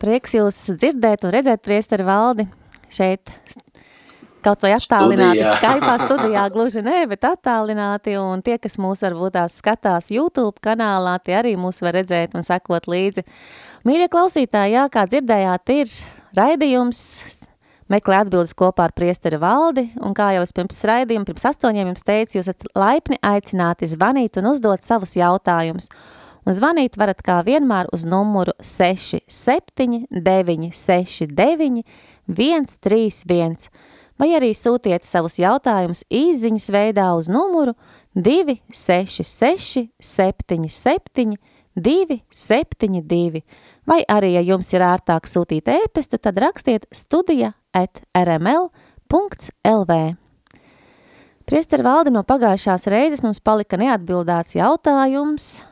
Prieks jūs dzirdēt un redzēt priesteri valdi šeit kaut vai attālināti studijā. Skype'ā studijā, gluži nē, bet attālināti, un tie, kas mūs varbūt tās skatās YouTube kanālā, tie arī mūs var redzēt un sekot līdzi. Mīļie klausītāji, jā, kā dzirdējāt, ir raidījums, meklē atbildes kopā ar priesteri valdi, un kā jau es pirms raidījuma, pirms astoņiem jums teicu, jūs esat laipni aicināti zvanīt un uzdot savus jautājumus zvanīt varat kā vienmēr uz numuru 67 969 131, vai arī sūtiet savus jautājumus īziņas veidā uz numuru 266 77 272, vai arī, ja jums ir ērtāk sūtīt ēpestu, tad rakstiet studija at rml.lv. Priester valde no pagājušās reizes mums palika neatbildāts jautājums –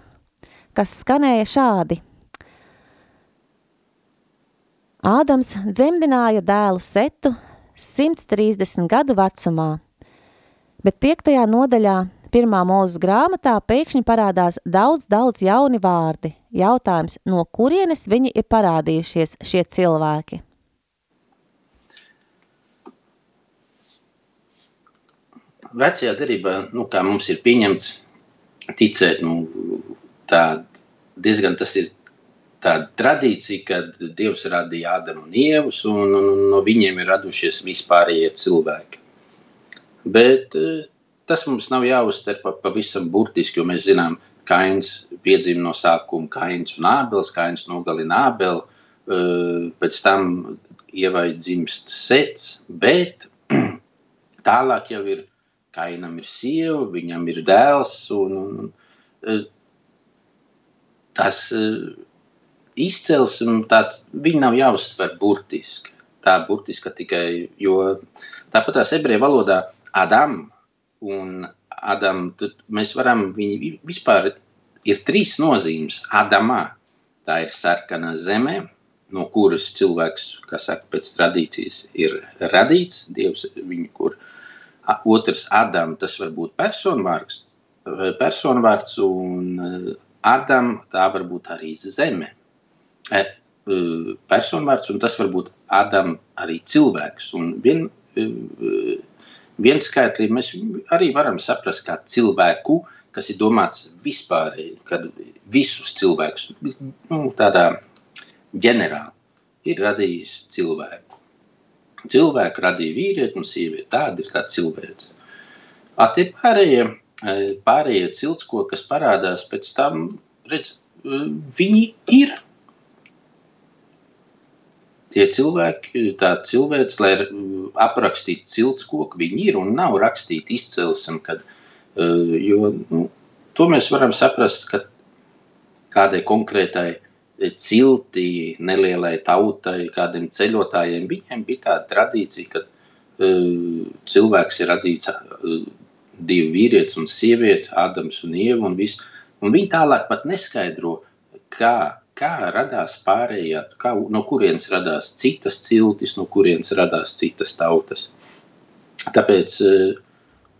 kas skanēja šādi. Ādams dzemdināja dēlu Setu 130 gadu vecumā, bet piektajā nodaļā pirmā mūzes grāmatā pēkšņi parādās daudz, daudz jauni vārdi. Jautājums, no kurienes viņi ir parādījušies šie cilvēki? Vecajā derībā, nu, kā mums ir pieņemts ticēt, nu, tā diezgan tas ir tāda tradīcija, kad Dievs radīja Ādamu un Ievus, un, un, un no viņiem ir radušies vispārējie cilvēki. Bet eh, tas mums nav jāuztver pa, pavisam burtiski, jo mēs zinām, Kains piedzima no sākuma Kains un Ābels, Kains nogalina Ābelu, eh, pēc tam Ievai dzimst Sets, bet tālāk jau ir Kainam ir sieva, viņam ir dēls, un, un eh, tas uh, izcelsme, viņi nav jāuztver burtiski. Tā burtiska tikai, jo tāpat tās ebreju valodā Adam un Adam, mēs varam, viņi vispār ir trīs nozīmes. Adamā tā ir sarkana zeme, no kuras cilvēks, kā saka, pēc tradīcijas ir radīts, Dievs viņu, kur otrs Adam, tas var būt personvārds, personvārds un Adam, tā var būt arī zeme. E, e, personvārds, un tas var būt Adam arī cilvēks. Un vien, e, viens skaitlī mēs arī varam saprast kā cilvēku, kas ir domāts vispārēji, kad visus cilvēkus, nu, tādā ģenerāli, ir radījis cilvēku. Cilvēku radīja vīrieti un sievieti. Tāda ir tā cilvēks. Tie pārējie pārējie ciltskoki, kas parādās pēc tam, redz, viņi ir. Tie cilvēki, tā cilvēks, lai aprakstītu ciltskoku, viņi ir un nav rakstīti izcelsme, kad, jo nu, to mēs varam saprast, ka kādai konkrētai ciltī, nelielai tautai, kādiem ceļotājiem, viņiem bija tāda tradīcija, ka cilvēks ir radīts divi vīrietis un sieviete, Ādams un Ieva. Un viss. un viņi tālāk pat neskaidro, kā, kā radās pārējā, kā, no kurienes radās citas ciltis, no kurienes radās citas tautas. Tāpēc uh,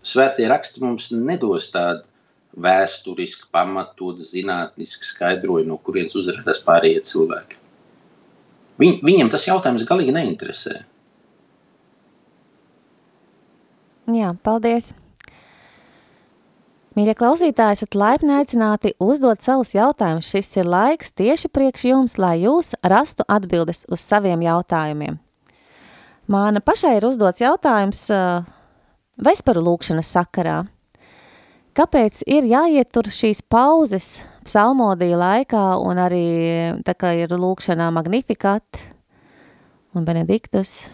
svētie raksti mums nedos tādu vēsturiski pamatot, zinātniski skaidrojumu, no kurienes uzrādās pārējie cilvēki. Viņ, viņam tas jautājums galīgi neinteresē. Jā, paldies! Mīļie klausītāji, esat laipni aicināti uzdot savus jautājumus. Šis ir laiks tieši priekš jums, lai jūs rastu atbildes uz saviem jautājumiem. Māna pašai ir uzdots jautājums uh, vesparu lūkšanas sakarā. Kāpēc ir jāietur šīs pauzes psalmodija laikā un arī tā kā ir lūkšanā Magnificat un Benediktus?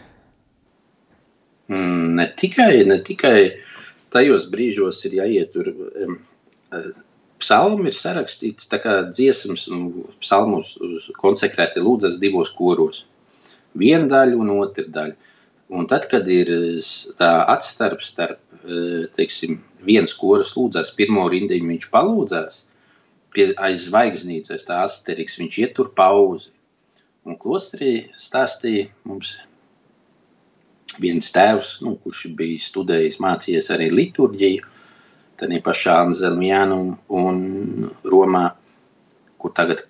Mm, ne tikai, ne tikai uh, tajos brīžos ir jāietur. Um, Psalmi ir sarakstīts tā kā dziesmas, un psalmus konsekrēti lūdzas divos koros. viena daļa un otra daļa. Un tad, kad ir tā atstarpe starp, teiksim, viens koris lūdzās pirmo rindiņu, viņš palūdzās, pie, aiz zvaigznīcas tā asteriks, viņš ietur pauzi. Un klosterī stāstīja mums viens tēvs, nu, kurš bija studējis, mācījies arī liturģiju, tad pašā Anzelmijānu un Romā, kur tagad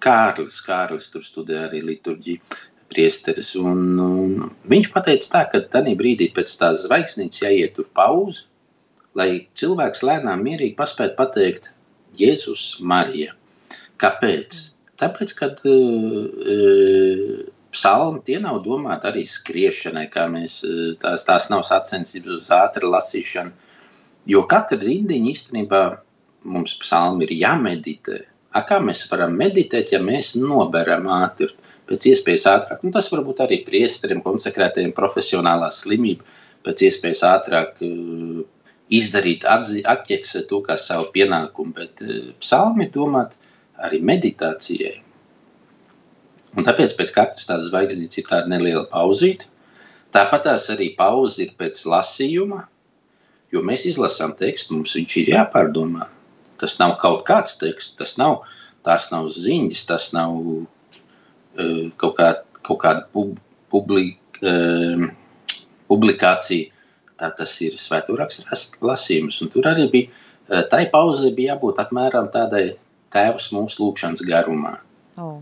Kārlis, Kārlis tur studē arī liturģiju, priesteris. Un, un viņš pateica tā, ka tajā brīdī pēc tās zvaigznītes jāiet tur pauze, lai cilvēks lēnām mierīgi paspētu pateikt Jēzus Marija. Kāpēc? Tāpēc, kad uh, psalmi tie nav domāti arī skriešanai, kā mēs tās, tās nav sacensības uz ātru lasīšanu. Jo katra rindiņa īstenībā mums psalmi ir jāmeditē. A, kā mēs varam meditēt, ja mēs noberam ātri, pēc iespējas ātrāk? Nu, tas varbūt arī priesteriem, konsekrētajiem profesionālā slimība, pēc iespējas ātrāk uh, izdarīt, atķeksēt to kā savu pienākumu. Bet uh, psalmi ir domāti arī meditācijai. Un tāpēc pēc katras tādas zvaigznītes ir tāda neliela pauzīte. Tāpat tās arī pauze ir pēc lasījuma, jo mēs izlasām tekstu, mums viņš ir jāpārdomā. Tas nav kaut kāds teksts, tas nav, tās nav ziņas, tas nav uh, kaut, kā, kaut kāda pub, publik, uh, publikācija. Tā tas ir svētūrakstu lasījums. Un tur arī bija, uh, tai pauzē bija jābūt apmēram tādai tēvs mūsu lūkšanas garumā. Oh.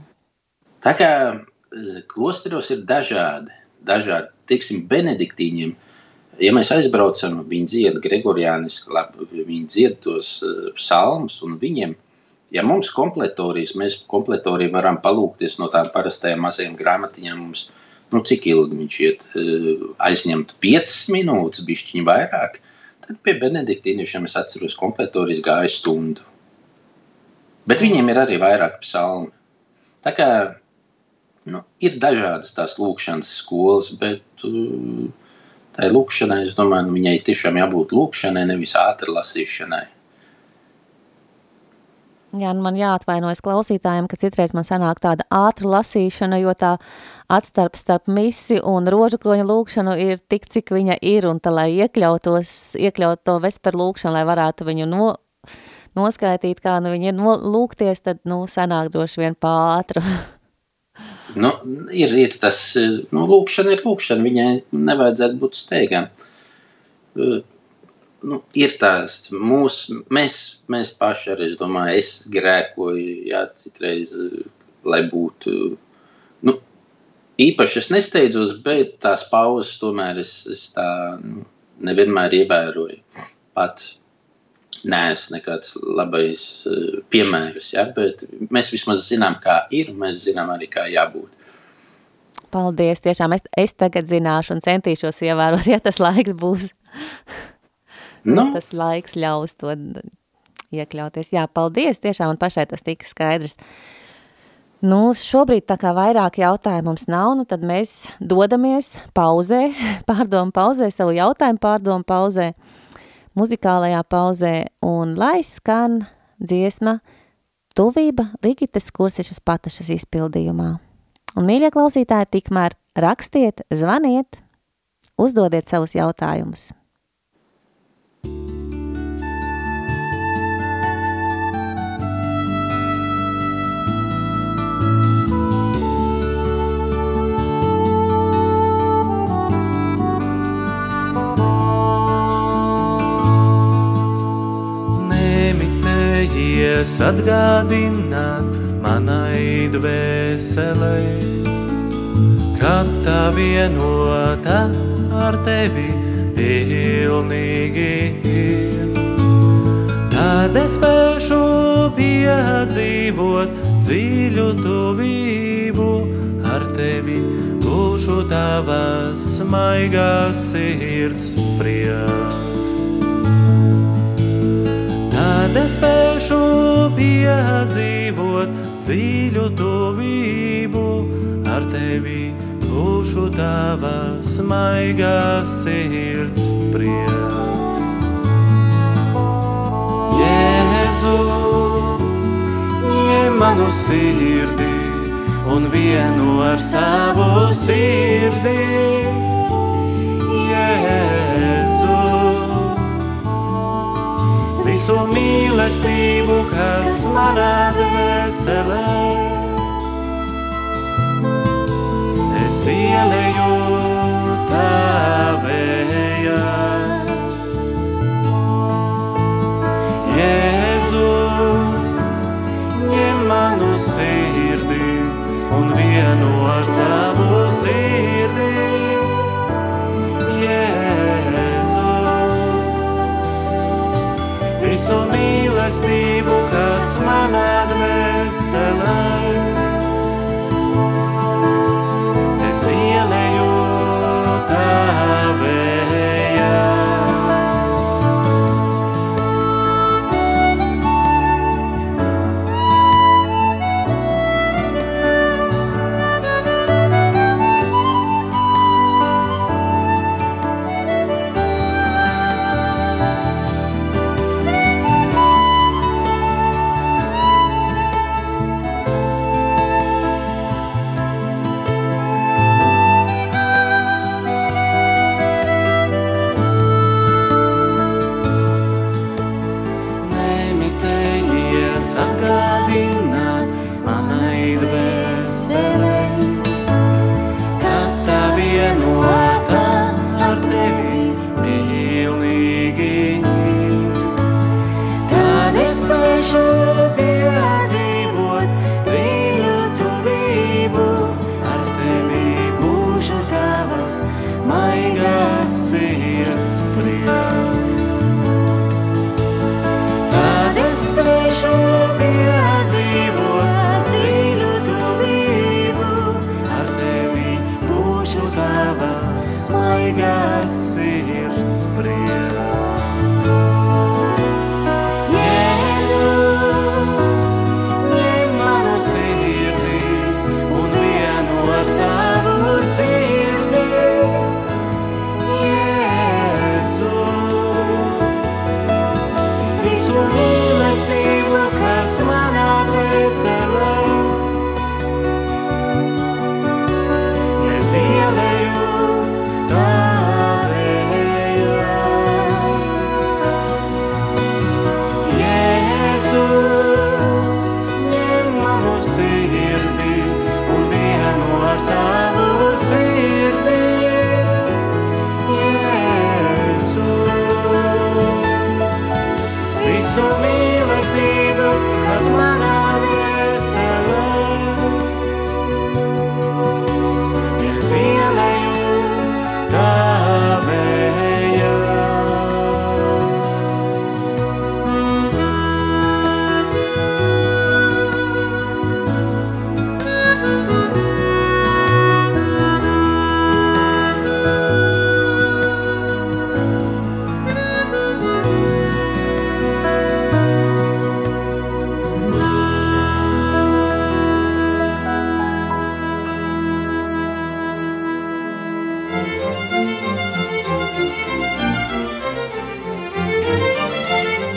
Tā kā eh, klosteros ir dažādi, dažādi teiksim, benediktīņiem. Ja mēs aizbraucam, viņi dzied Gregoriāniski, labi, viņi dzied tos uh, psalmus, un viņiem, ja mums kompletorijas, mēs kompletoriju varam palūkties no tām parastajām mazajām grāmatiņām, mums, nu, cik ilgi viņš iet, uh, aizņemt 5 minūtes, bišķiņi vairāk, tad pie benediktīniešiem es atceros kompletorijas gāju stundu. Bet viņiem ir arī vairāk psalmi. Tā kā Nu, ir dažādas tās lūkšanas skolas, bet uh, tai lūkšanai, es domāju, nu, viņai tiešām jābūt lūkšanai, nevis ātri lasīšanai. Jā, nu man jāatvainojas klausītājiem, ka citreiz man sanāk tāda ātra lasīšana, jo tā atstarp starp misi un rožakroņa lūkšanu ir tik, cik viņa ir, un tā, lai iekļautos, iekļaut to vesperu lūkšanu, lai varētu viņu no, noskaitīt, kā nu viņi ir no, lūgties, tad, nu, sanāk droši vien pātru. Nu, ir, ir tas, nu, lūkšana ir lūkšana, viņai nevajadzētu būt steigam. Nu, ir tās, mūs, mēs, mēs paši arī, es domāju, es grēkoju, jā, citreiz, lai būtu, nu, īpaši es nesteidzos, bet tās pauzes tomēr es, es tā, nu, nevienmēr ievēroju pats neesmu nekāds labais uh, piemērs, ja, bet mēs vismaz zinām, kā ir, un mēs zinām arī, kā jābūt. Paldies, tiešām es, es tagad zināšu un centīšos ievērot, ja tas laiks būs. Nu. Tas laiks ļaus to iekļauties. Jā, paldies, tiešām un pašai tas tika skaidrs. Nu, šobrīd tā kā vairāk jautājumu mums nav, nu tad mēs dodamies pauzē, pārdomu pauzē, savu jautājumu pārdomu pauzē. Muzikālajā pauzē un lai skan dziesma Tuvība Ligitas kursišas patašas izpildījumā. Un, mīļie klausītāji, tikmēr rakstiet, zvaniet, uzdodiet savus jautājumus. Nemitējies atgādināt manai dvēselē, kad tā vienota ar tevi pilnīgi ir. Tad es spēšu piedzīvot dziļu tuvību ar tevi, būšu tavas maigās sirds prieks tad es spēšu piedzīvot dziļu tuvību ar tevi, būšu tavas maigās sirds prieks. Jēzu, ņem manu sirdi un vienu ar savu sirdī. Visu mīlestību, kas manā dvēselē. Es ieleju tavējā. Jēzu, ņem manu sirdi un vienu ar savu sirdi. Jēzu, visu mīlestību, kas manā dvēselē. Es ieleju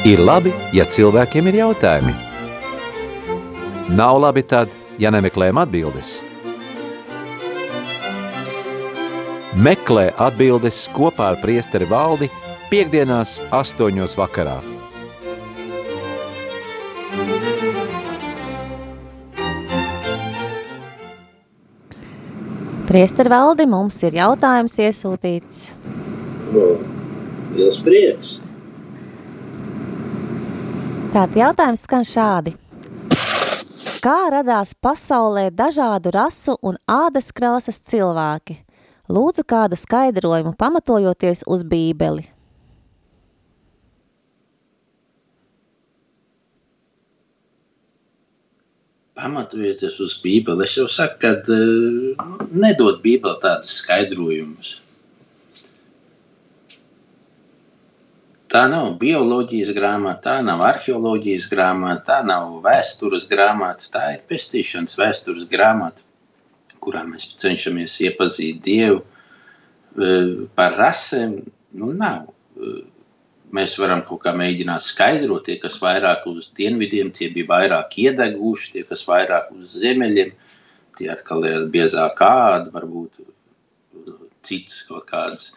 Ir labi, ja cilvēkiem ir jautājumi. Nav labi tad, ja nemeklējam atbildes. Meklē atbildes kopā ar priesteri valdi piekdienās astoņos vakarā. Priester valdi, mums ir jautājums iesūtīts. No, liels prieks. Tātad jautājums skan šādi. Kā radās pasaulē dažādu rasu un ādas krāsas cilvēki? Lūdzu kādu skaidrojumu pamatojoties uz bībeli. Pamatojoties uz Bībeli, es jau saku, ka uh, nedod Bībeli tādas skaidrojumus. Tā nav bioloģijas grāmata, tā nav arheoloģijas grāmata, tā nav vēstures grāmata. Tā ir pestīšanas vēstures grāmata, kurā mēs cenšamies iepazīt Dievu. Uh, Par rasēm nu, nav. Uh, Mēs varam kaut kā mēģināt skaidrot, tie, kas vairāk uz dienvidiem, tie bija vairāk iedeguši, tie, kas vairāk uz ziemeļiem, tie atkal ir biezāk kāda, varbūt cits kaut kādas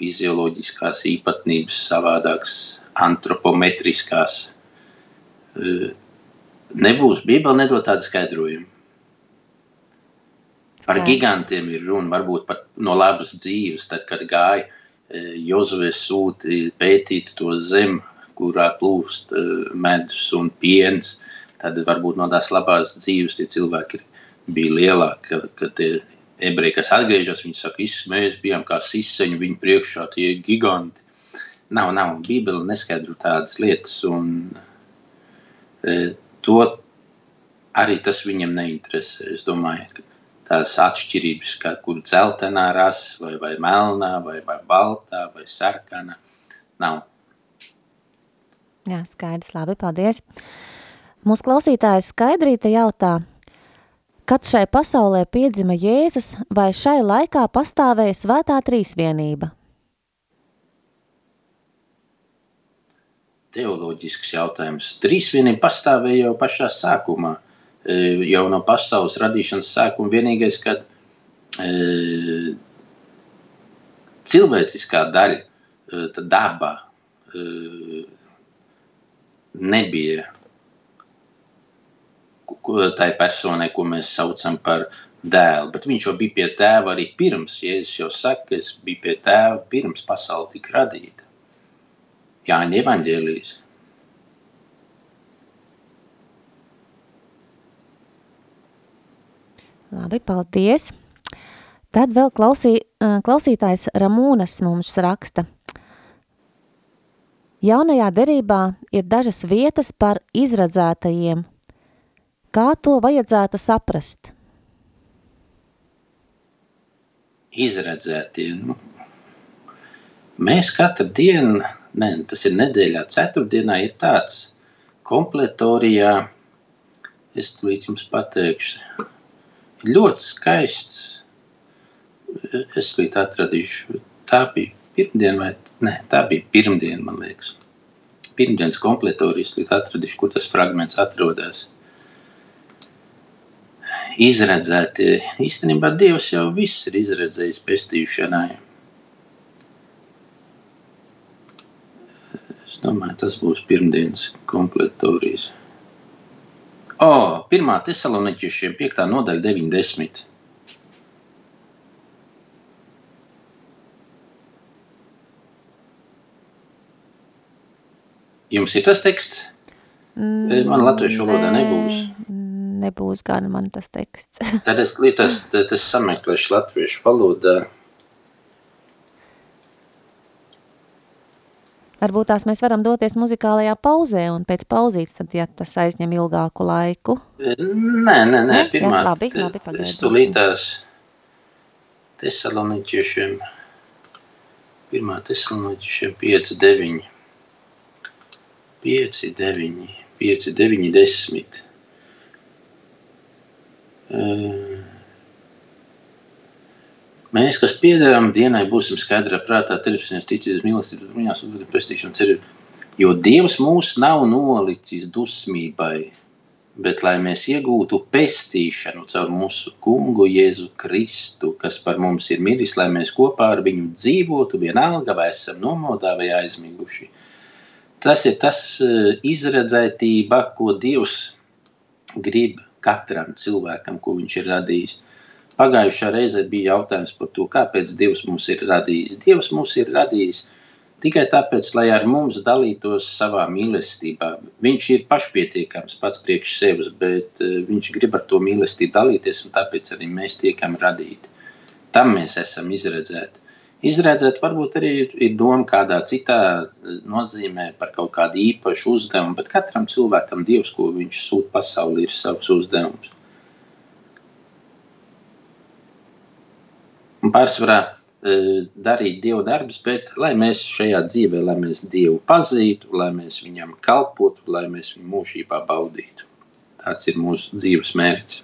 fizioloģiskās īpatnības, savādākas, antropometriskās. Nebūs, Bībele nedod tādu skaidrojumu. Par gigantiem ir runa, varbūt pat no labas dzīves, tad, kad gāja Jozue sūti pētīt to zemi, kurā plūst medus un piens, tad varbūt no tās labās dzīves tie cilvēki bija lielāki, ka, ka tie ebreji, kas atgriežas, viņi saka, mēs bijām kā siseņi, viņu priekšā tie giganti. Nav, nav, Bībele neskaidro tādas lietas, un e, to arī tas viņam neinteresē. Es domāju, ka tās atšķirības, kā kur dzeltenā rasa, vai, vai melnā, vai, vai baltā, vai sarkanā, nav. Jā, skaidrs, labi, paldies. Mūsu klausītājs Skaidrīte jautā, kad šai pasaulē piedzima Jēzus, vai šai laikā pastāvēja svētā trīsvienība? Teoloģisks jautājums. Trīsvienība pastāvēja jau pašā sākumā – E, jau no pasaules radīšanas sākuma vienīgais, kad e, cilvēciskā daļa, e, daba e, nebija tai personai, ko mēs saucam par dēlu, bet viņš jau bija pie tēva arī pirms, Jēzus jau saka, ka es biju pie tēva pirms pasauli tika radīta. Jāņa evaņģēlijas. Labi, paldies. Tad vēl klausī, klausītājs Ramūnas mums raksta. Jaunajā derībā ir dažas vietas par izradzētajiem. Kā to vajadzētu saprast? Izredzētie. Nu, mēs katru dienu, ne, tas ir nedēļā, ceturtdienā ir tāds kompletorijā, es tulīt jums pateikšu, ļoti skaists. Es to atradīšu. Tā bija pirmdiena, vai ne? Tā bija pirmdiena, man liekas. Pirmdienas kompletorijas līdz atradīšu, kur tas fragments atrodas. Izredzēti. Īstenībā Dievs jau viss ir izredzējis pestīšanai. Es domāju, tas būs pirmdienas kompletorijas. O, 1. Thessaloniķiešiem 5. nodaļa 90. Jums ir tas teksts? Mm, man latviešu valodā nebūs. Nebūs gan man tas teksts. tad es, tas, tad es sameklēšu latviešu valodā. Varbūt tās mēs varam doties muzikālajā pauzē un pēc pauzītes, tad, ja tas aizņem ilgāku laiku. Nē, nē, nē, pirmā. Jā, labi, labi, pagaidīsim. Es tulītās Tesaloniķiešiem, pirmā Tesaloniķiešiem 5, 9, 5, 9, 5, 9, 10. Mēs, kas piederam dienai, būsim skaidrā prātā, terapsimies, ticības, mīlestības, bruņās, uzlikt pestīšanu ceru. Jo Dievs mūs nav nolicis dusmībai, bet lai mēs iegūtu pestīšanu caur mūsu kungu Jēzu Kristu, kas par mums ir miris, lai mēs kopā ar viņu dzīvotu, vienalga vai esam nomodā vai aizmiguši. Tas ir tas izredzētība, ko Dievs grib katram cilvēkam, ko viņš ir radījis. Pagājušā reize bija jautājums par to, kāpēc Dievs mūs ir radījis. Dievs mūs ir radījis tikai tāpēc, lai ar mums dalītos savā mīlestībā. Viņš ir pašpietiekams pats priekš sevis, bet eh, viņš grib ar to mīlestību dalīties, un tāpēc arī mēs tiekam radīti. Tam mēs esam izredzēti. Izredzēt, varbūt arī ir doma kādā citā nozīmē par kaut kādu īpašu uzdevumu, bet katram cilvēkam Dievs, ko viņš sūta pasaulē, ir savs uzdevums. un pārsvarā e, darīt Dieva darbus, bet lai mēs šajā dzīvē, lai mēs Dievu pazītu, lai mēs viņam kalpotu, lai mēs viņu mūžībā baudītu. Tāds ir mūsu dzīves mērķis.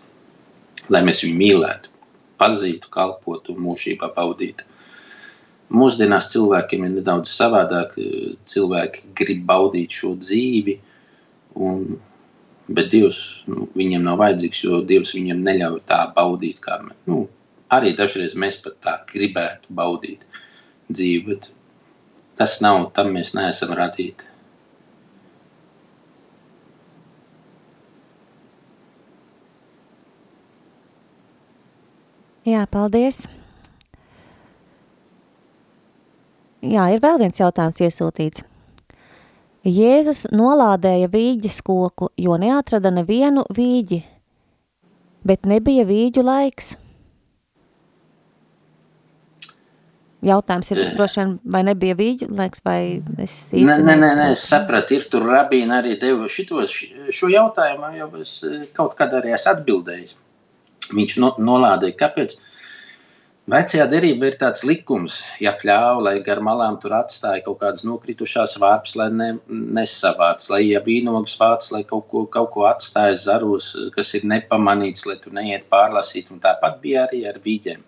Lai mēs viņu mīlētu, pazītu, kalpotu un mūžībā baudītu. Mūsdienās cilvēkiem ir nedaudz savādāk. Cilvēki grib baudīt šo dzīvi, un bet Dievs nu, viņiem nav vajadzīgs, jo Dievs viņiem neļauj tā baudīt, kā mēs. Nu, arī dažreiz mēs pat tā gribētu baudīt dzīvi, bet tas nav, tam mēs neesam radīti. Jā, paldies. Jā, ir vēl viens jautājums iesūtīts. Jēzus nolādēja vīģes koku, jo neatrada nevienu vīģi, bet nebija vīģu laiks. Jautājums ir, droši vien, vai nebija vīģu laiks, vai es īsti Nē, nē, nē, nē, es sapratu, ir tur rabīni arī devu šito, šo jautājumu, jau es eh, kaut kad arī esmu atbildējis. Viņš no, nolādēja, kāpēc? Vecajā derībā ir tāds likums, ja pļāva, lai gar malām tur atstāja kaut kādas nokritušās vārpas, lai ne, nesavāc, lai ja vīnogas vāc, lai kaut ko, kaut ko atstāja zaros, kas ir nepamanīts, lai tu neiet pārlasīt, un tāpat bija arī ar vīģiem.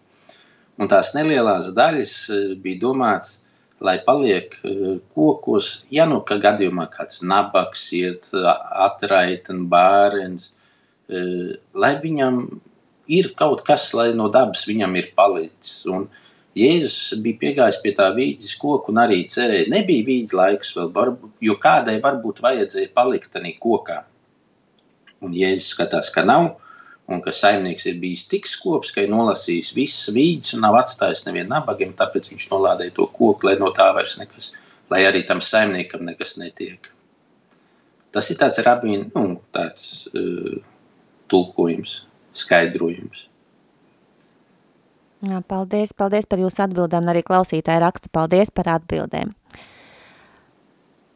Un tās nelielās daļas eh, bija domāts, lai paliek eh, kokos, ja nu ka gadījumā kāds nabaks iet, atraita un bārens, eh, lai viņam ir kaut kas, lai no dabas viņam ir palicis. Un Jēzus bija piegājis pie tā vīģes koka un arī cerēja, nebija vīģa laiks vēl, varbūt, jo kādai varbūt vajadzēja palikt tajā kokā. Un Jēzus skatās, ka nav, un ka saimnieks ir bijis tik skops, ka ir nolasījis visas vīģes un nav atstājis nevienu nabagiem, tāpēc viņš nolādēja to koku, lai no tā vairs nekas, lai arī tam saimniekam nekas netiek. Tas ir tāds rabīna, nu, tāds uh, tulkojums skaidrojums. Jā, paldies, paldies par jūsu atbildēm, arī klausītāji raksta paldies par atbildēm.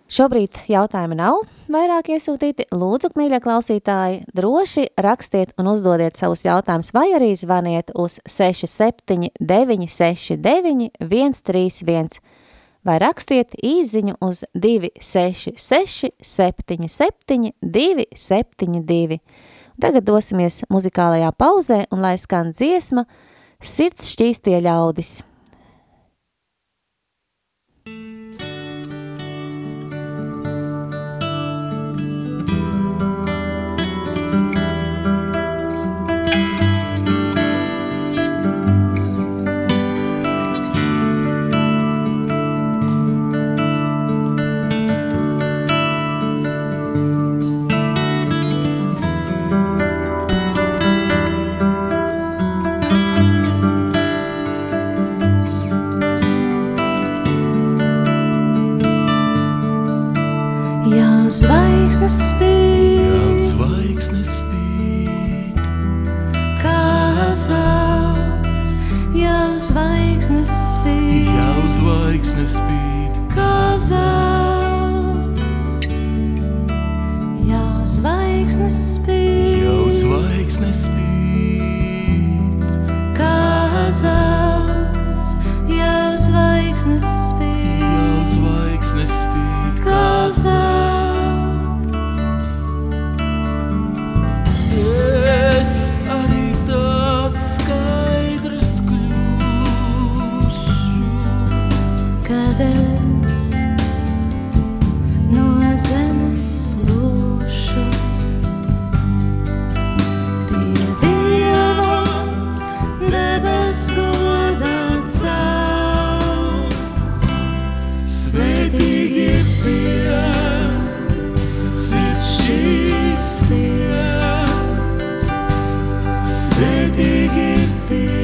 Šobrīd jautājumi nav vairāk iesūtīti. Lūdzu, mīļie klausītāji, droši rakstiet un uzdodiet savus jautājumus vai arī zvaniet uz 67 969 131 vai rakstiet īziņu uz 266 77 272. Tagad dosimies muzikālajā pauzē un lai skan dziesma Sirds šķīstie ļaudis. This.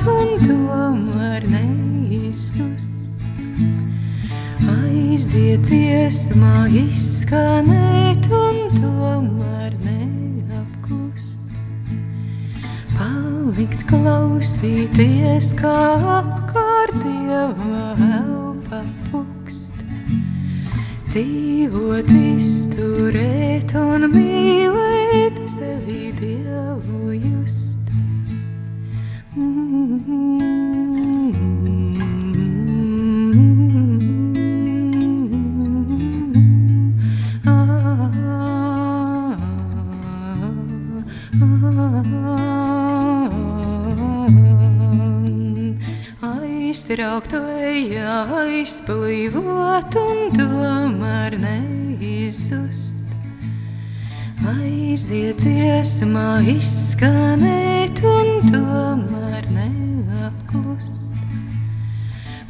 klāt un tomēr neizsus. Aiziet iesmā izskanēt un tomēr neapklust. Palikt klausīties kā iztrauktu ejā aizplīvot un tomēr neizzust. Aizdieties, mā izskanēt un tomēr neapklust.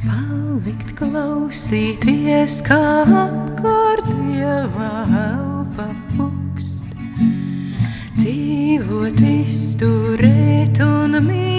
Palikt klausīties, kā apkārt dievā elpa pukst. Dzīvot, izturēt un mīlēt.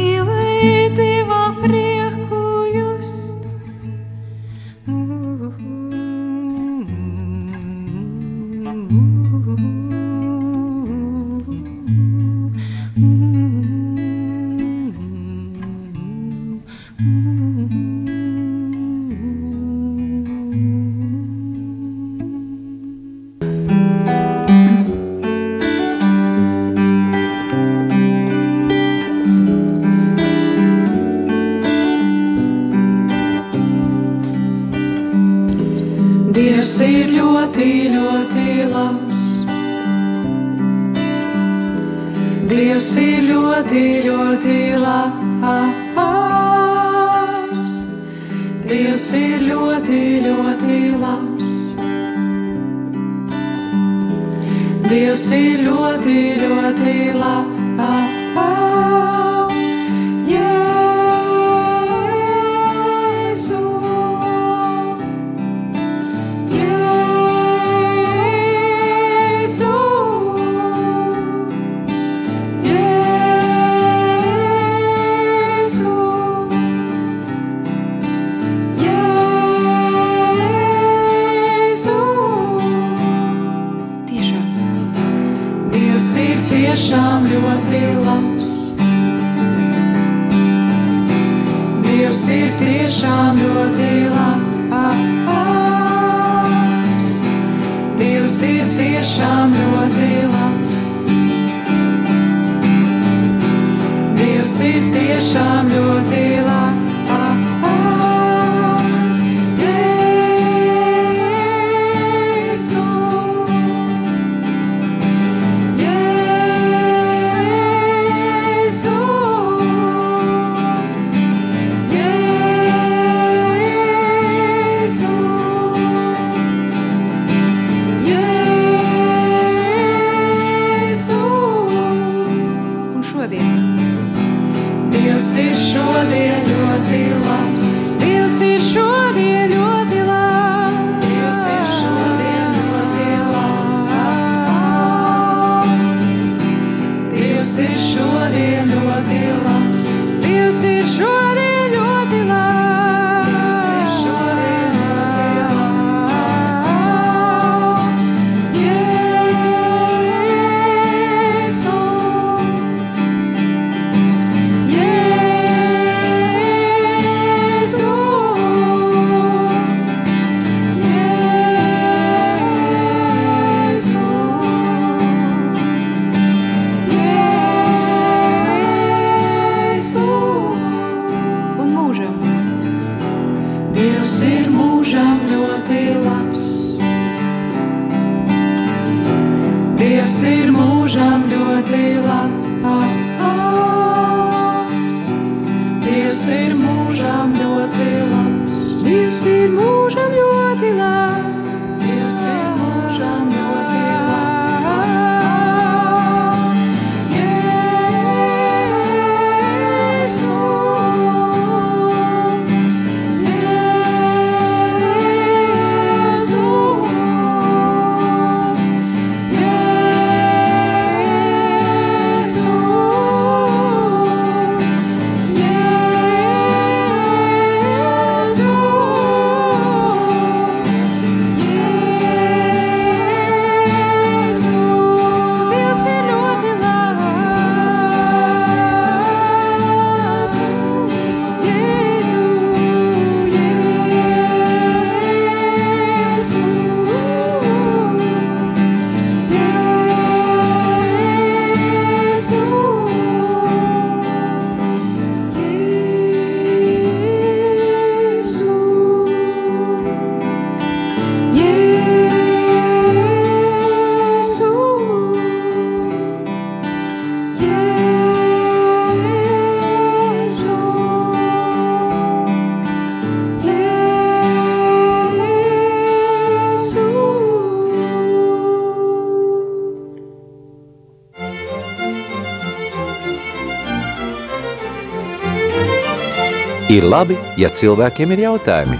Ir labi, ja cilvēkiem ir jautājumi.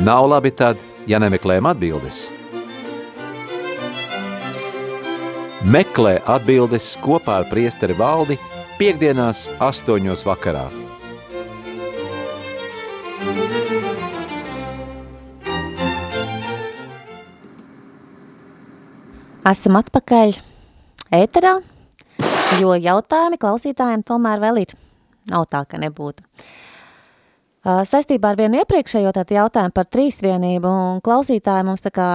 Nav labi tad, ja nemeklējam atbildes. Meklē atbildes kopā ar priesteri valdi piekdienās astoņos vakarā. Esam atpakaļ ēterā, jo jautājumi klausītājiem tomēr vēl ir. Nav tā, ka nebūtu. Saistībā ar vienu iepriekšējo jautājumu par trīsvienību, un klausītāji mums tā kā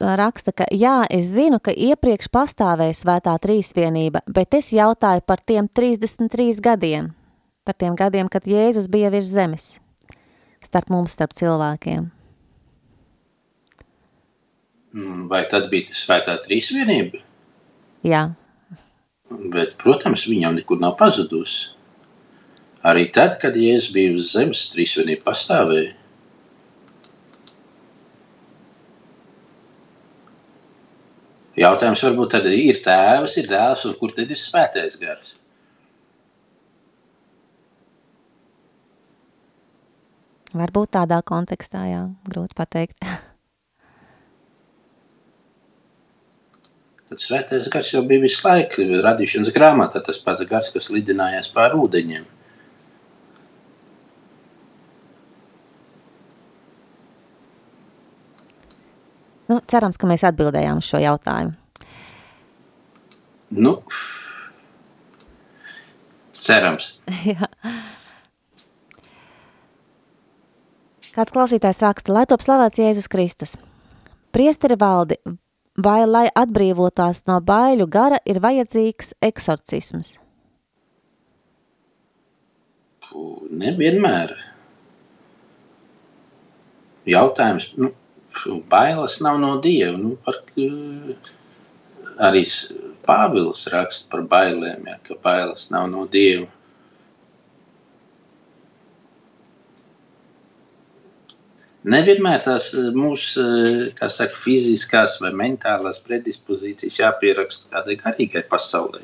raksta, ka jā, es zinu, ka iepriekš pastāvēja svētā trīsvienība, bet es jautāju par tiem 33 gadiem, par tiem gadiem, kad Jēzus bija virs zemes, starp mums, starp cilvēkiem. Mm, vai tad bija svētā trīsvienība? Jā. Bet, protams, viņa jau nekur nav pazudusi. Arī tad, kad Jēzus bija uz zemes, trīsvienība pastāvēja. Jautājums varbūt tad ir tēvs, ir dēls, un kur tad ir svētais gars? Varbūt tādā kontekstā, jā, grūti pateikt. Tad svētais gars jau bija visu laiku radīšanas grāmatā, tas pats gars, kas lidinājās pār ūdeņiem. Nu, cerams, ka mēs atbildējām uz šo jautājumu. Nu, cerams. Jā. Kāds klausītājs raksta, lai top slavēts Jēzus Kristus. Priesteri valdi, vai lai atbrīvotās no baiļu gara ir vajadzīgs eksorcisms? Nevienmēr. Jautājums, nu, bailes nav no Dieva. Nu, par, arī Pāvils raksta par bailēm, ja, ka bailes nav no Dieva. Nevienmēr tās mūsu saka, fiziskās vai mentālās predispozīcijas jāpieraksta kādai garīgai pasaulē.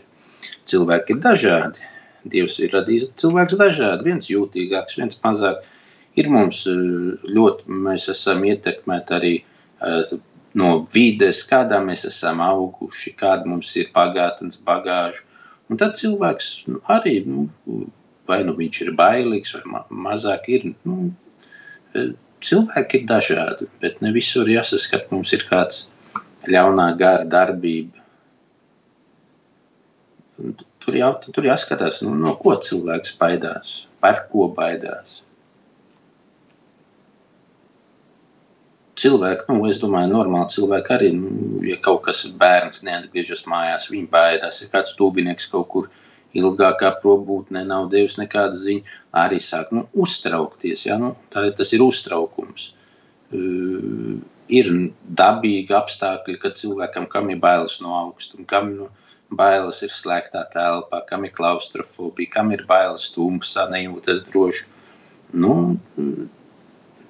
Cilvēki ir dažādi. Dievs ir radījis cilvēks dažādi. Viens jūtīgāks, viens mazāk ir mums eh, ļoti, mēs esam ietekmēti arī uh, no vides, kādā mēs esam auguši, kāda mums ir pagātnes bagāža. Un tad cilvēks nu, arī, nu, vai nu viņš ir bailīgs, vai ma mazāk ir. Nu, eh, cilvēki ir dažādi, bet ne visur jāsaskat, mums ir kāds ļaunā gara darbība. Tur, jau, tur jāskatās, nu, no ko cilvēks baidās, par ko baidās. Cilvēki, nu, es domāju, normāli cilvēki arī, nu, ja kaut kas bērns neatgriežas mājās, viņi baidās, ja kāds tuvinieks kaut kur ilgākā probūtnē nav devis nekāda ziņa, arī sāk nu, uztraukties. Ja? Nu, tā, tas ir uztraukums. Uh, ir dabīgi apstākļi, kad cilvēkam kam ir bailes no augstuma, kam nu, bailes ir slēgtā telpā, kam ir klaustrofobija, kam ir bailes tumsā, nejūtas droši. Nu,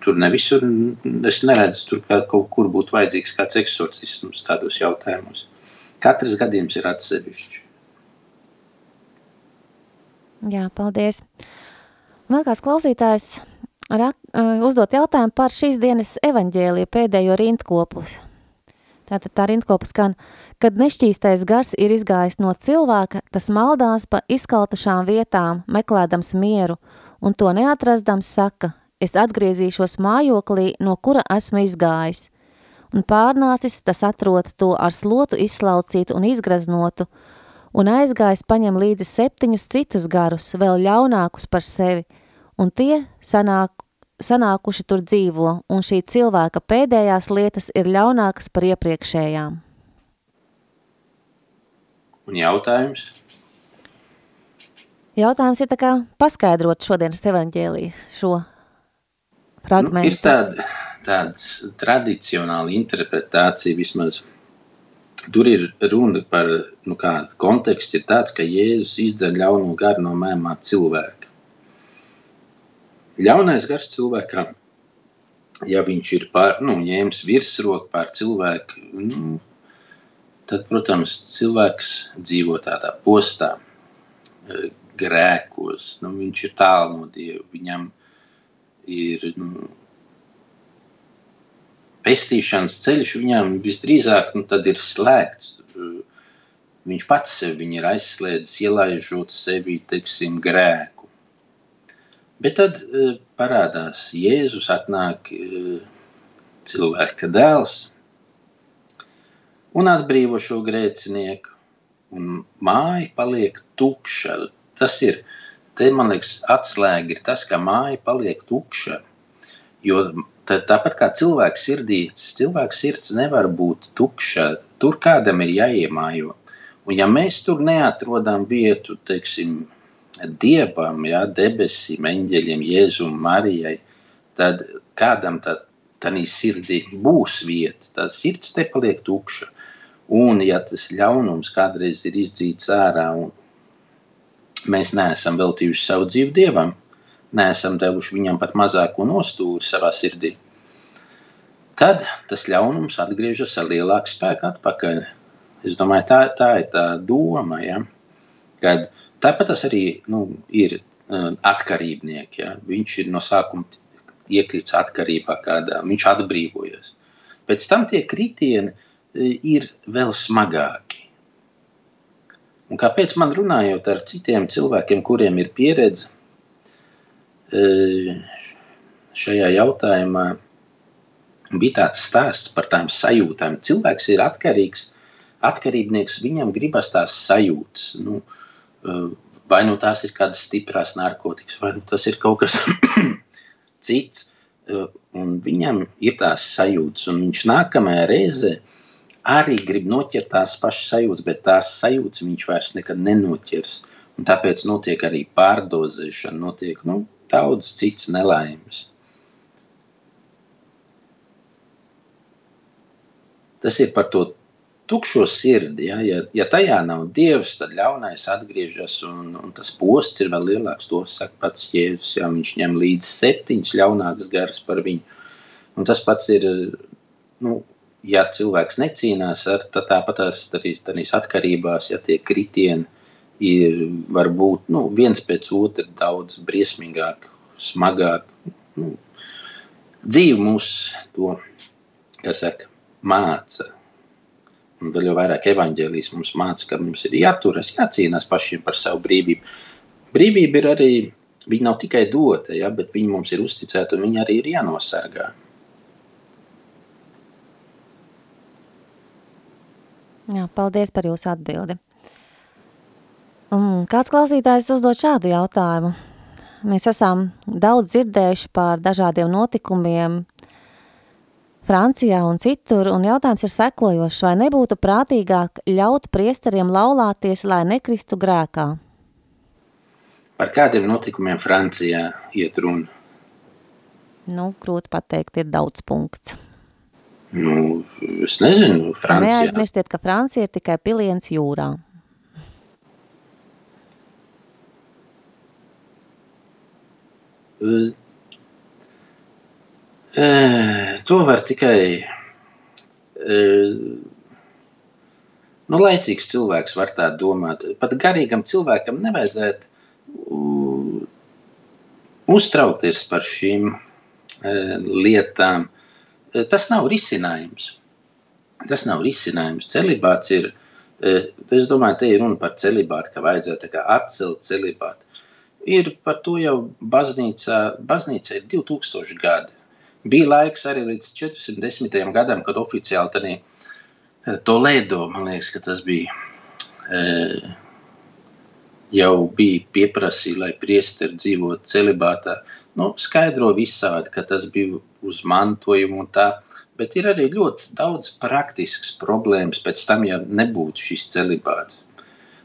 tur ne visur es neredzu, tur kā kaut kur būtu vajadzīgs kāds eksorcisms tādos jautājumos. Katrs gadījums ir atsevišķs. Jā, paldies. Vēl kāds klausītājs rak, uzdot jautājumu par šīs dienas evaņģēliju pēdējo rindkopu. Tātad tā rindkopa skan, kad nešķīstais gars ir izgājis no cilvēka, tas maldās pa izkaltušām vietām, meklēdams mieru, un to neatrastams saka, es atgriezīšos mājoklī, no kura esmu izgājis. Un pārnācis tas atrod to ar slotu izslaucītu un izgraznotu, un aizgājis paņem līdzi septiņus citus garus, vēl ļaunākus par sevi, un tie sanāk, sanākuši tur dzīvo, un šī cilvēka pēdējās lietas ir ļaunākas par iepriekšējām. Un jautājums? Jautājums ir tā kā paskaidrot šodienas evaņģēlī šo fragmentu? Nu, ir tāda, tāda tradicionāla interpretācija vismaz. Tur ir runa par, nu kā, konteksts ir tāds, ka Jēzus izdzer ļauno garu no mēmā cilvēka. Ļaunais gars cilvēkam, ja viņš ir pār, nu, ņēmis virsroku pār cilvēku, nu, tad, protams, cilvēks dzīvo tādā postā. grēkos, nu, viņš ir tālu no Dieva, viņam ir nu, pestīšanas ceļš, viņam visdrīzāk nu, ir slēgts. Viņš pats sevi ir aizslēdzis, ielaižot sevi teiksim, grēku. Bet tad uh, parādās Jēzus, atnāk uh, cilvēka dēls un atbrīvo šo grēcinieku. Un māja paliek tukša. Tas ir, te man liekas, atslēga ir tas, ka māja paliek tukša. Jo tā, tāpat kā cilvēks sirdīts, cilvēks sirds nevar būt tukša. Tur kādam ir jāiemājo. Un ja mēs tur neatrodam vietu, teiksim, Dievam, ja, debesīm, eņģeļiem, Jēzum, Marijai, tad kādam tad tādā sirdī būs vieta, tad sirds te paliek tukša. Un, ja tas ļaunums kādreiz ir izdzīts ārā, un mēs neesam veltījuši savu dzīvi dievam, neesam devuši viņam pat mazāko nostūri savā sirdī, tad tas ļaunums atgriežas ar lielāku spēku atpakaļ. Es domāju, tā, tā ir tā doma, ja? kad tāpat tas arī nu, ir uh, atkarībnieki. Ja? Viņš ir no sākuma iekrits atkarībā kādā, viņš atbrīvojas. Pēc tam tie kritieni uh, ir vēl smagāki. Un kāpēc man runājot ar citiem cilvēkiem, kuriem ir pieredze uh, šajā jautājumā, bija tāds stāsts par tām sajūtām. Cilvēks ir atkarīgs atkarībnieks, viņam gribas tās sajūtas. Nu, eh, vai nu tās ir kādas stipras narkotikas, vai nu tas ir kaut kas cits. Eh, un viņam ir tās sajūtas, un viņš nākamajā reizē arī grib noķert tās pašas sajūtas, bet tās sajūtas viņš vairs nekad nenoķers. Un tāpēc notiek arī pārdozēšana, notiek nu, daudz citas nelaimes. Tas ir par to tukšo sirdi. Ja, ja, ja tajā nav dievs, tad ļaunais atgriežas un, un tas posts ir vēl lielāks. To saka pats Jēzus. Ja, viņš ņem līdzi septiņas ļaunākas garas par viņu. Un tas pats ir, nu, ja cilvēks necīnās ar, tad tāpat arī tādās atkarībās, ja tie kritieni ir varbūt nu, viens pēc otra daudz briesmīgāk, smagāk. Nu, dzīve mūs to, kas saka, māca Un vēl jau vairāk evaņģēlijas mums māca, ka mums ir jāturas, jācīnās pašiem par savu brīvību. Brīvība ir arī, viņa nav tikai dota, ja, bet viņa mums ir uzticēta un viņa arī ir jānosargā. Jā, paldies par jūsu atbildi. Un kāds klausītājs uzdod šādu jautājumu? Mēs esam daudz dzirdējuši par dažādiem notikumiem, Francijā un citur, un jautājums ir sekojošs, vai nebūtu prātīgāk ļaut priesteriem laulāties, lai nekristu grēkā? Par kādiem notikumiem Francijā iet runa? Nu, grūti pateikt, ir daudz punkts. Nu, es nezinu, Francijā. Neaizmirstiet, ka Francija ir tikai piliens jūrā. To var tikai nu, laicīgs cilvēks var tā domāt. Pat garīgam cilvēkam nevajadzētu uztraukties par šīm lietām. Tas nav risinājums. Tas nav risinājums. Celibāts ir, es domāju, te ir runa par celibātu, ka vajadzētu atcelt celibātu. Ir par to jau baznīcā, baznīca ir 2000 gadi. Bija laiks arī līdz 410. gadam, kad oficiāli tādā eh, Toledo, man liekas, ka tas bija. Jau bija pieprasīja, lai priesteri dzīvotu celibātā. Nu, skaidro visādi, ka tas bija uz mantojumu un tā, bet ir arī ļoti daudz praktisks problēmas pēc tam, ja nebūtu šis celibāts.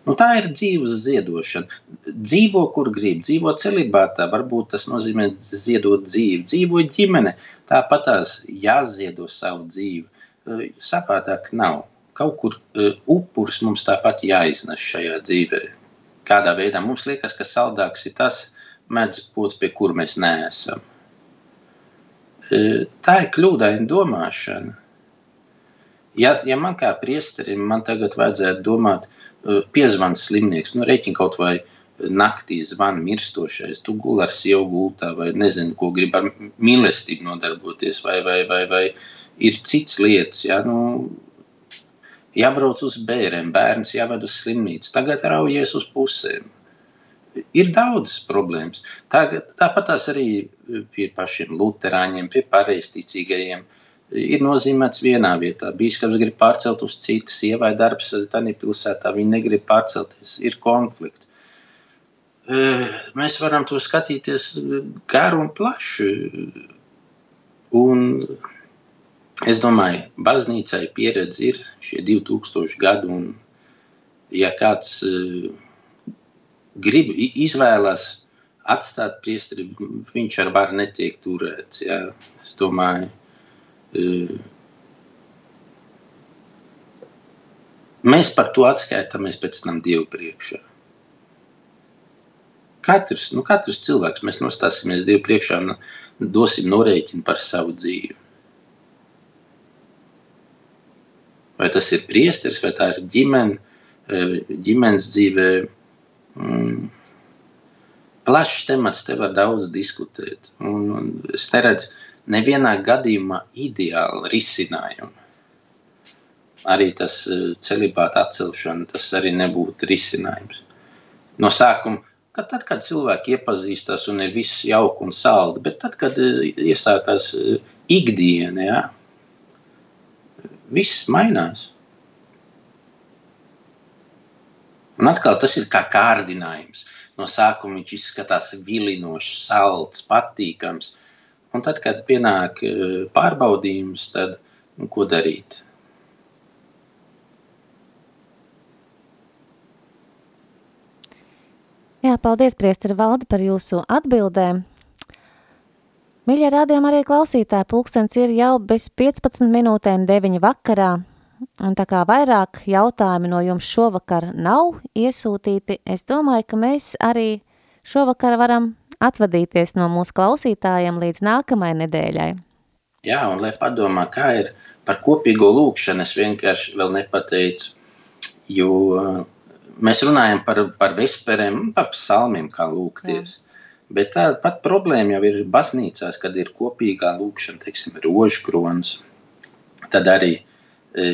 Nu, tā ir dzīves ziedošana. Dzīvo, kur grib, dzīvo celibātā, varbūt tas nozīmē ziedot dzīvi, dzīvo ģimene, tāpat tās jāziedo savu dzīvi. Sapātāk nav. Kaut kur upuris mums tāpat jāiznes šajā dzīvē. Kādā veidā mums liekas, ka saldāks ir tas medus pods, pie kur mēs neesam. Uh, tā ir kļūdaina domāšana. Ja, ja man kā priesterim man tagad vajadzētu domāt, uh, piezvans slimnieks, nu, rēķina kaut vai naktī zvan mirstošais, tu guli ar sievu gultā, vai nezinu, ko grib ar mīlestību nodarboties, vai, vai, vai, vai ir cits lietas, ja, nu, jābrauc uz bērniem, bērns jāved uz slimnīcu, tagad raujies uz pusēm. Ir daudzas problēmas. Tagad, tāpat tās arī pie pašiem luterāņiem, pie pareizticīgajiem. Ir nozīmēts vienā vietā. Bīskaps grib pārcelt uz citu, sievai darbs tādā pilsētā, viņi negrib pārcelties. Ir konflikts mēs varam to skatīties garu un plaši. Un es domāju, baznīcai pieredze ir šie 2000 gadi, un ja kāds grib izvēlās atstāt priesteri, viņš ar varu netiek turēts. Jā. Es domāju, mēs par to atskaitāmies pēc tam Dievu priekšā. Katrs, nu, katrs cilvēks mēs nostāsimies Dievu priekšā un dosim norēķinu par savu dzīvi. Vai tas ir priesteris, vai tā ir ģimene, ģimenes dzīvē. Mm, plašs temats, te var daudz diskutēt. Un, un es neredzu nevienā gadījumā ideālu risinājumu. Arī tas eh, celibāta atcelšana, tas arī nebūtu risinājums. No sākuma ka tad, kad cilvēki iepazīstas un ir viss jauki un saldi, bet tad, kad eh, iesākās eh, ikdiena, ja, viss mainās. Un atkal tas ir kā kārdinājums. No sākuma viņš izskatās vilinošs, salds, patīkams. Un tad, kad pienāk eh, pārbaudījums, tad nu, ko darīt? Jā, paldies, priesteri Valdi, par jūsu atbildēm. Miļa rādījām arī klausītāji, pulkstens ir jau bez 15 minūtēm 9 vakarā, un tā kā vairāk jautājumi no jums šovakar nav iesūtīti, es domāju, ka mēs arī šovakar varam atvadīties no mūsu klausītājiem līdz nākamajai nedēļai. Jā, un lai padomā, kā ir par kopīgo lūkšanu, es vienkārši vēl nepateicu, jo mēs runājam par, par vesperēm, par psalmiem, kā lūgties. Bet tāpat problēma jau ir baznīcās, kad ir kopīgā lūkšana, teiksim, rožkrons. Tad arī e,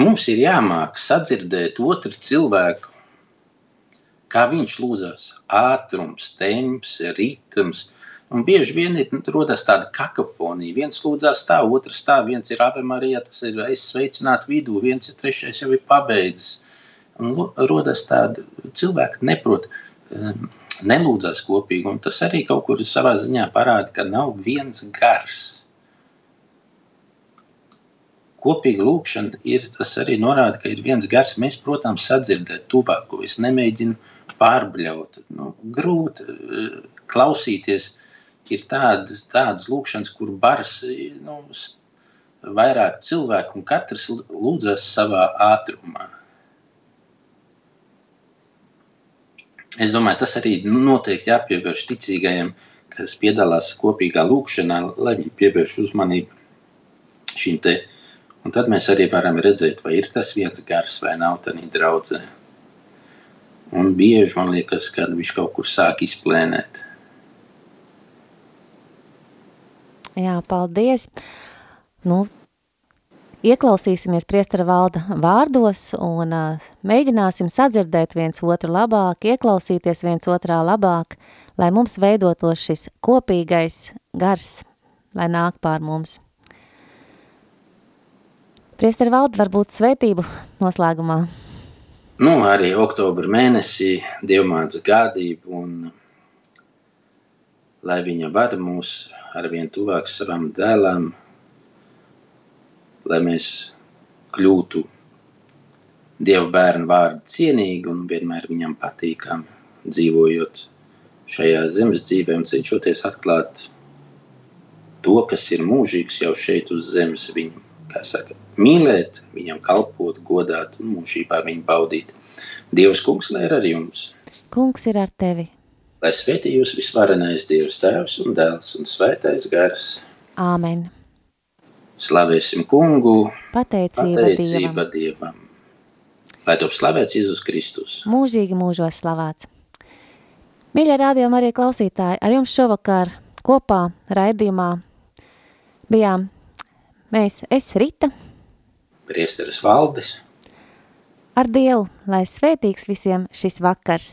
mums ir jāmāk sadzirdēt otru cilvēku, kā viņš lūdzas. Ātrums, temps, ritms. Un bieži vien ir rodas tāda kakofonija. Viens lūdzas tā, otrs tā, viens ir Ave Marija, tas ir aizsveicināt vidū, viens ir trešais jau ir pabeidzis. Un rodas tāda cilvēka neprot, um, nelūdzas kopīgi, un tas arī kaut kur savā ziņā parāda, ka nav viens gars. Kopīga lūkšana ir tas arī norāda, ka ir viens gars. Mēs, protams, sadzirdēt tuvāko. Es nemēģinu pārbļaut. Nu, grūti uh, klausīties. Ir tādas, tādas lūkšanas, kur bars nu, vairāk cilvēku un katrs lūdzas savā ātrumā. Es domāju, tas arī noteikti jāpievērš ticīgajiem, kas piedalās kopīgā lūkšanā, lai viņi pievērš uzmanību šim te. Un tad mēs arī varam redzēt, vai ir tas viens gars vai nav tādā draudzē. Un bieži man liekas, ka viņš kaut kur sāk izplēnēt. Jā, paldies. Nu, Ieklausīsimies priestara valda vārdos un mēģināsim sadzirdēt viens otru labāk, ieklausīties viens otrā labāk, lai mums veidotos šis kopīgais gars, lai nāk pār mums. Priestara valda varbūt svētību noslēgumā. Nu, arī oktobra mēnesī dievmāca gādību un lai viņa vada mūs arvien tuvāk savam dēlam, lai mēs kļūtu Dieva bērnu vārdu cienīgi un vienmēr viņam patīkami dzīvojot šajā zemes dzīvē un cenšoties atklāt to, kas ir mūžīgs jau šeit uz zemes viņu, kā saka, mīlēt, viņam kalpot, godāt un mūžībā viņu baudīt. Dievs kungs, lai ir ar jums. Kungs ir ar tevi. Lai svētī jūs visvarenais Dievs tēvs un dēls un svētais gars. Āmen. Slavēsim kungu, pateicība, pateicība Dievam. Dievam. Lai top slavēts Jēzus Kristus. Mūžīgi mūžos slavēts. Mīļie rādījumi arī klausītāji, ar jums šovakar kopā raidījumā bijām mēs, es Rita. Priesteris Valdis. Ar Dievu, lai svētīgs visiem šis vakars.